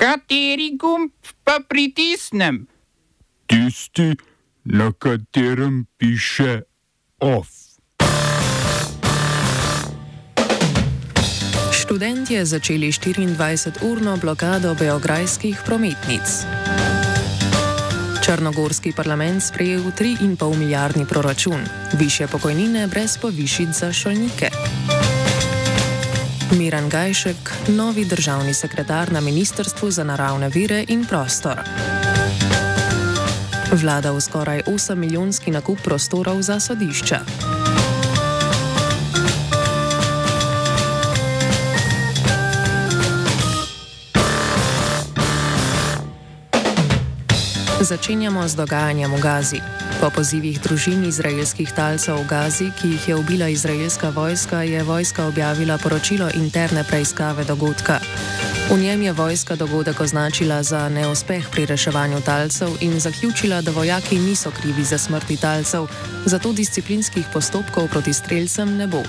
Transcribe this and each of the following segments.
Kateri gumb pa pritisnem? Tisti, na katerem piše OF. Študentje začeli 24-urno blokado beograjskih prometnic. Črnogorski parlament sprejel 3,5 milijardni proračun, više pokojnine brez povišic za šolnike. Miran Gajšek, novi državni sekretar na Ministrstvu za naravne vire in prostor. Vlada v skoraj 8 milijonski nakup prostorov za sodišča. Začenjamo z dogajanjem v Gazi. Po pozivih družin izraelskih talcev v Gazi, ki jih je ubila izraelska vojska, je vojska objavila poročilo interne preiskave dogodka. V njem je vojska dogodek označila za neuspeh pri reševanju talcev in zaključila, da vojaki niso krivi za smrti talcev, zato disciplinskih postopkov proti streljcem ne bo.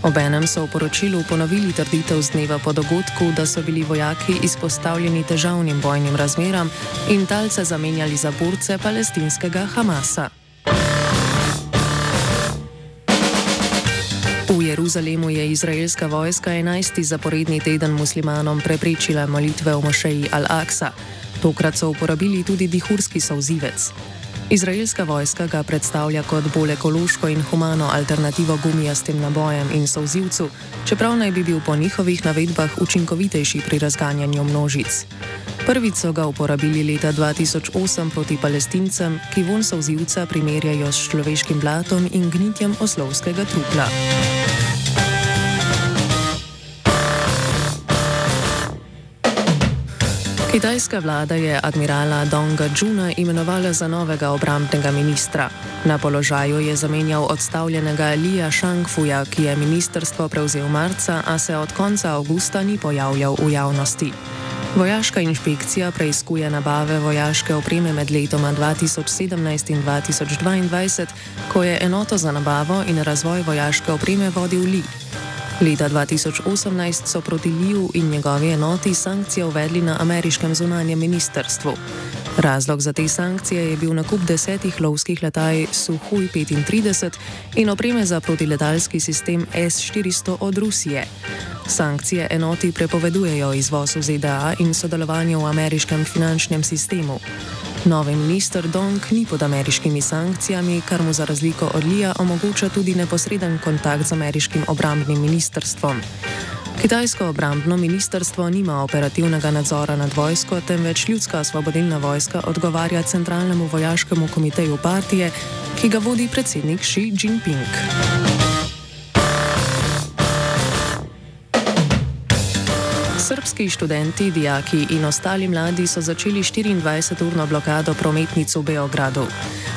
Obenem so v poročilu ponovili trditev z dneva po dogodku, da so bili vojaki izpostavljeni težavnim vojnim razmeram in talce zamenjali za borce palestinskega Hamasa. V Jeruzalemu je izraelska vojska 11. zaporedni teden muslimanom preprečila molitve v mošeji Al-Aqsa. Tokrat so uporabili tudi dihurski sozivec. Izraelska vojska ga predstavlja kot bolj ekološko in humano alternativo gumijastim nabojem in sozivcu, čeprav naj bi bil po njihovih navedbah učinkovitejši pri razganjanju množic. Prvič so ga uporabili leta 2008 proti palestincem, ki von sozivca primerjajo s človeškim blatom in gnitjem oslovskega trupla. Kitajska vlada je admirala Donga Džuna imenovala za novega obrambnega ministra. Na položaju je zamenjal odstavljenega Lija Shangfuja, ki je ministrstvo prevzel marca, a se od konca avgusta ni pojavljal v javnosti. Vojaška inšpekcija preizkuje nabave vojaške opreme med letoma 2017 in 2022, ko je enoto za nabavo in razvoj vojaške opreme vodil Li. Leta 2018 so proti Liju in njegovi enoti sankcije uvedli na ameriškem zunanjem ministrstvu. Razlog za te sankcije je bil nakup desetih lovskih letaj Suhui 35 in opreme za protiletalski sistem S-400 od Rusije. Sankcije enoti prepovedujejo izvoz v ZDA in sodelovanje v ameriškem finančnem sistemu. Novi minister Dong ni pod ameriškimi sankcijami, kar mu za razliko od Lija omogoča tudi neposreden kontakt z ameriškim obrambnim ministrstvom. Kitajsko obrambno ministrstvo nima operativnega nadzora nad vojsko, temveč ljudska osvobodilna vojska odgovarja centralnemu vojaškemu komiteju partije, ki ga vodi predsednik Xi Jinping. Srbski študenti, dijaki in ostali mladi so začeli 24-urno blokado prometnic v Beogradu.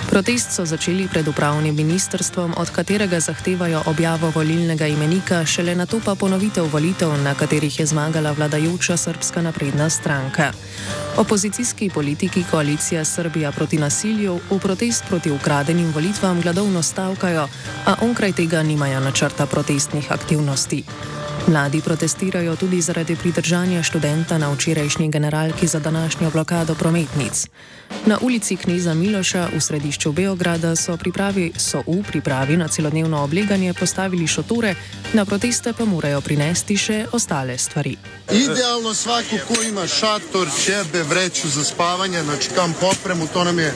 Protest so začeli pred upravnim ministrstvom, od katerega zahtevajo objavo volilnega imenika, šele na to pa ponovitev volitev, na katerih je zmagala vladajoča srpska napredna stranka. Opozicijski politiki koalicija Srbija proti nasilju v protest proti ukradenim volitvam gladovno stavkajo, a onkraj tega nimajo načrta protestnih aktivnosti. Mladi protestirajo tudi zaradi pridržanja študenta na včerajšnji generalki za današnjo blokado prometnic. Na ulici Kneza Miloša v središču Beograda so, pripravi, so v pripravi na celodnevno obleganje postavili šotore, na proteste pa morajo prinesti še ostale stvari. Idealno svako, ko ima šator, čebe, vreču za spavanje, znači kam popremu, to nam je,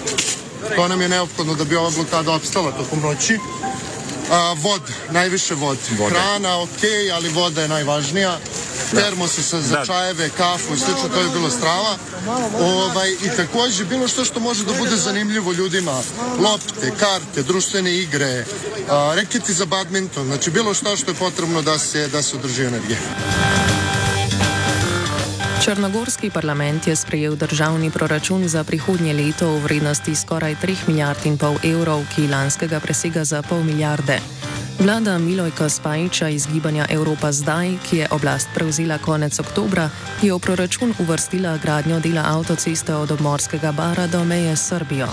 to nam je neophodno da bi ova blokada opstala tokom noći. A, vod, najviše vod. Vode. Hrana, ok, ali voda je najvažnija. Termosi sa za Da. čajeve, kafu i slično, to je bilo strava. Ovaj, I takođe bilo što što može da bude zanimljivo ljudima. Lopte, karte, društvene igre, a, reketi za badminton, znači bilo što što je potrebno da se, da se održi energija. Črnogorski parlament je sprejel državni proračun za prihodnje leto v vrednosti skoraj 3 milijard in pol evrov, ki lanskega presega za pol milijarde. Vlada Milojka Spajiča iz gibanja Evropa zdaj, ki je oblast prevzela konec oktobra, je v proračun uvrstila gradnjo dela avtoceste od obmorskega bara do meje s Srbijo.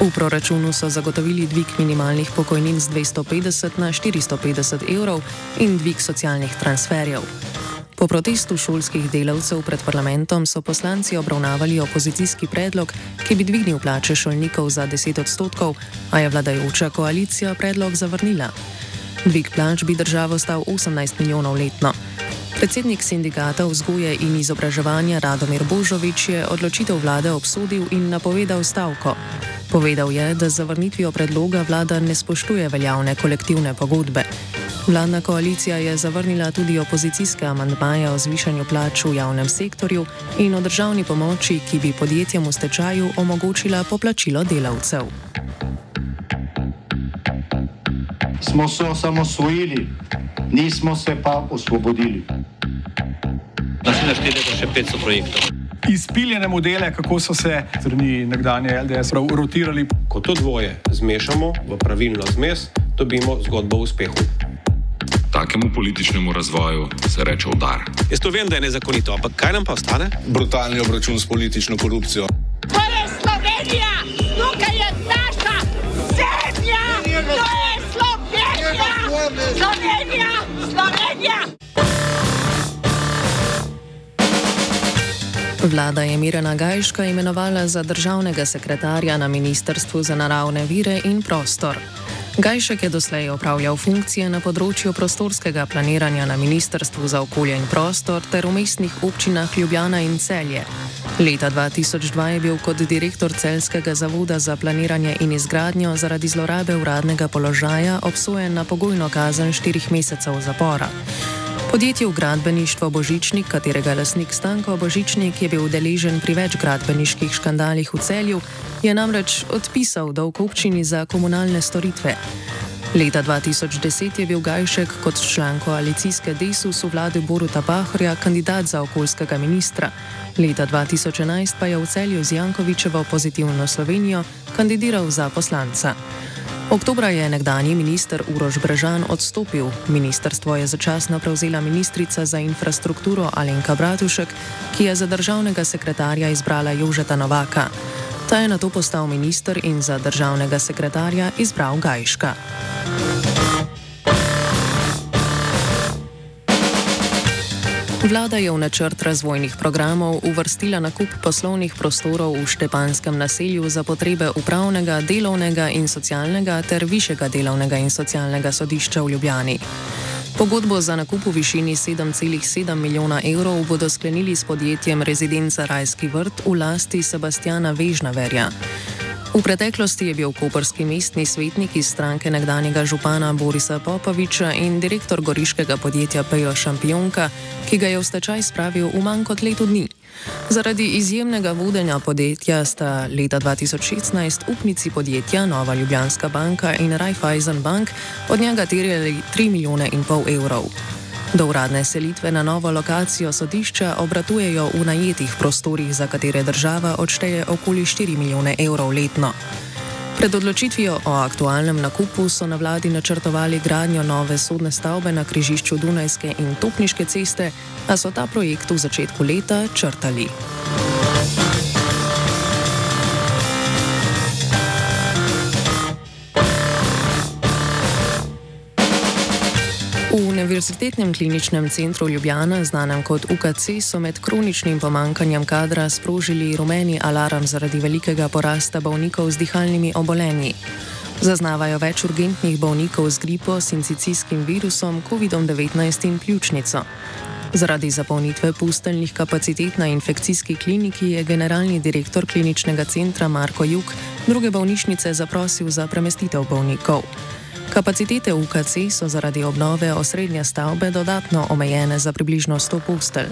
V proračunu so zagotovili dvig minimalnih pokojnin z 250 na 450 evrov in dvig socialnih transferjev. Po protestu šolskih delavcev pred parlamentom so poslanci obravnavali opozicijski predlog, ki bi dvignil plače šolnikov za 10 odstotkov, a je vladajoča koalicija predlog zavrnila. Dvig plač bi državo stal 18 milijonov letno. Predsednik sindikata vzgoje in izobraževanja Radomir Božovič je odločitev vlade obsodil in napovedal stavko. Povedal je, da z zavrnitvijo predloga vlada ne spoštuje veljavne kolektivne pogodbe. Vladna koalicija je zavrnila tudi opozicijske amantmaje o zvišanju plač v javnem sektorju in o državni pomoči, ki bi podjetjem v stečaju omogočila poplačilo delavcev. Smo se osamosvojili, nismo se pa osvobodili. Naslednje število je še 500 projektov izpiljene modele, kako so se strani nekdanje LDS rotirali. Ko to dvoje zmešamo v pravilno zmes, dobimo zgodbo o uspehu. Takemu političnemu razvoju se reče udar. Jaz to vem, da je nezakonito, ampak kaj nam pa ostane? Brutalni obračun s politično korupcijo. To je Slovenija, tukaj je naša zemlja, to je Slovenija, Slovenija, Slovenija. Vlada je Mirena Gajška imenovala za državnega sekretarja na Ministrstvu za naravne vire in prostor. Gajšek je doslej opravljal funkcije na področju prostorskega planiranja na Ministrstvu za okolje in prostor ter v mestnih občinah Ljubljana in Celje. Leta 2002 je bil kot direktor Celskega zavoda za planiranje in izgradnjo zaradi zlorabe uradnega položaja obsojen na pogojno kazen štirih mesecev zapora. Podjetje v gradbeništvo Božičnik, katerega lasnik Stanko Božičnik je bil deležen pri več gradbeniških škandalih v celju, je namreč odpisal dolg občini za komunalne storitve. Leta 2010 je bil Gajšek kot član koalicijske Desus v vladi Boruta Pahorja kandidat za okoljskega ministra. Leta 2011 pa je v celju z Jankovičevo pozitivno Slovenijo kandidiral za poslanca. Oktobra je nekdani minister Urož Brežan odstopil. Ministrstvo je začasno prevzela ministrica za infrastrukturo Alenka Bratušek, ki je za državnega sekretarja izbrala Jožeta Novaka. Ta je na to postal minister in za državnega sekretarja izbral Gajška. Vlada je v načrt razvojnih programov uvrstila nakup poslovnih prostorov v Štepanskem naselju za potrebe upravnega, delovnega in socialnega ter višjega delovnega in socialnega sodišča v Ljubljani. Pogodbo za nakup v višini 7,7 milijona evrov bodo sklenili s podjetjem Rezidenca Rajski vrt v lasti Sebastiana Vežnaverja. V preteklosti je bil koperski mestni svetnik iz stranke nekdanjega župana Borisa Popoviča in direktor goriškega podjetja Pejo Šampionka, ki ga je v stečaj spravil v manj kot leto dni. Zaradi izjemnega vodenja podjetja sta leta 2016 upnici podjetja Nova Ljubljanska banka in Raiffeisen Bank od njega terjali 3 milijone in pol evrov. Do uradne selitve na novo lokacijo sodišča obratujejo v najetih prostorih, za katere država odšteje okoli 4 milijone evrov letno. Pred odločitvijo o aktualnem nakupu so na vladi načrtovali gradnjo nove sodne stavbe na križišču Dunajske in Topniške ceste, a so ta projekt v začetku leta črtali. Univerzitetnem kliničnem centru Ljubljana, znanem kot UKC, so med kroničnim pomankanjem kadra sprožili rumeni alarm zaradi velikega porasta bolnikov z dihalnimi obolenji. Zaznavajo več urgentnih bolnikov z gripo, sincicijskim virusom, COVID-19 in pljučnico. Zaradi zapolnitve pusteljnih kapacitet na infekcijski kliniki je generalni direktor kliničnega centra Marko Juk druge bolnišnice zaprosil za premestitev bolnikov. Kapacitete UKC so zaradi obnove osrednje stavbe dodatno omejene za približno 100 postelj.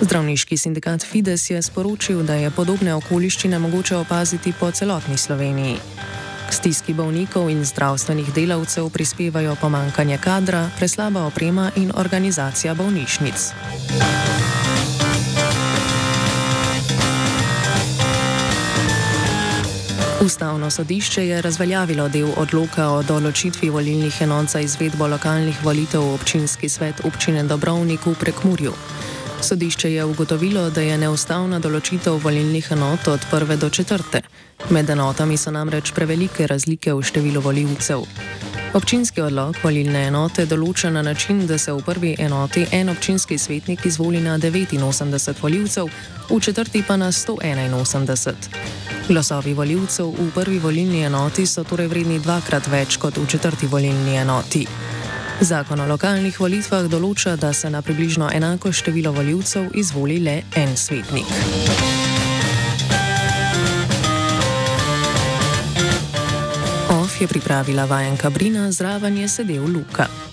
Zdravniški sindikat Fides je sporočil, da je podobne okoliščine mogoče opaziti po celotni Sloveniji. Stiski bolnikov in zdravstvenih delavcev prispevajo pomankanje kadra, preslaba oprema in organizacija bolnišnic. Ustavno sodišče je razveljavilo del odloka o določitvi volilnih enot za izvedbo lokalnih volitev v občinski svet občine Dobrovnik v Prekmurju. Sodišče je ugotovilo, da je neustavna določitev volilnih enot od prve do četrte. Med enotami so namreč prevelike razlike v številu voljivcev. Občinski odlog volilne enote določa na način, da se v prvi enoti en občinski svetnik izvoli na 89 voljivcev, v četrti pa na 181. Glasovi voljivcev v prvi volilni enoti so torej vredni dvakrat več kot v četrti volilni enoti. Zakon o lokalnih volitvah določa, da se na približno enako število voljivcev izvoli le en svetnik. Je pripravila vajenka Brina, zraven je sedel Luka.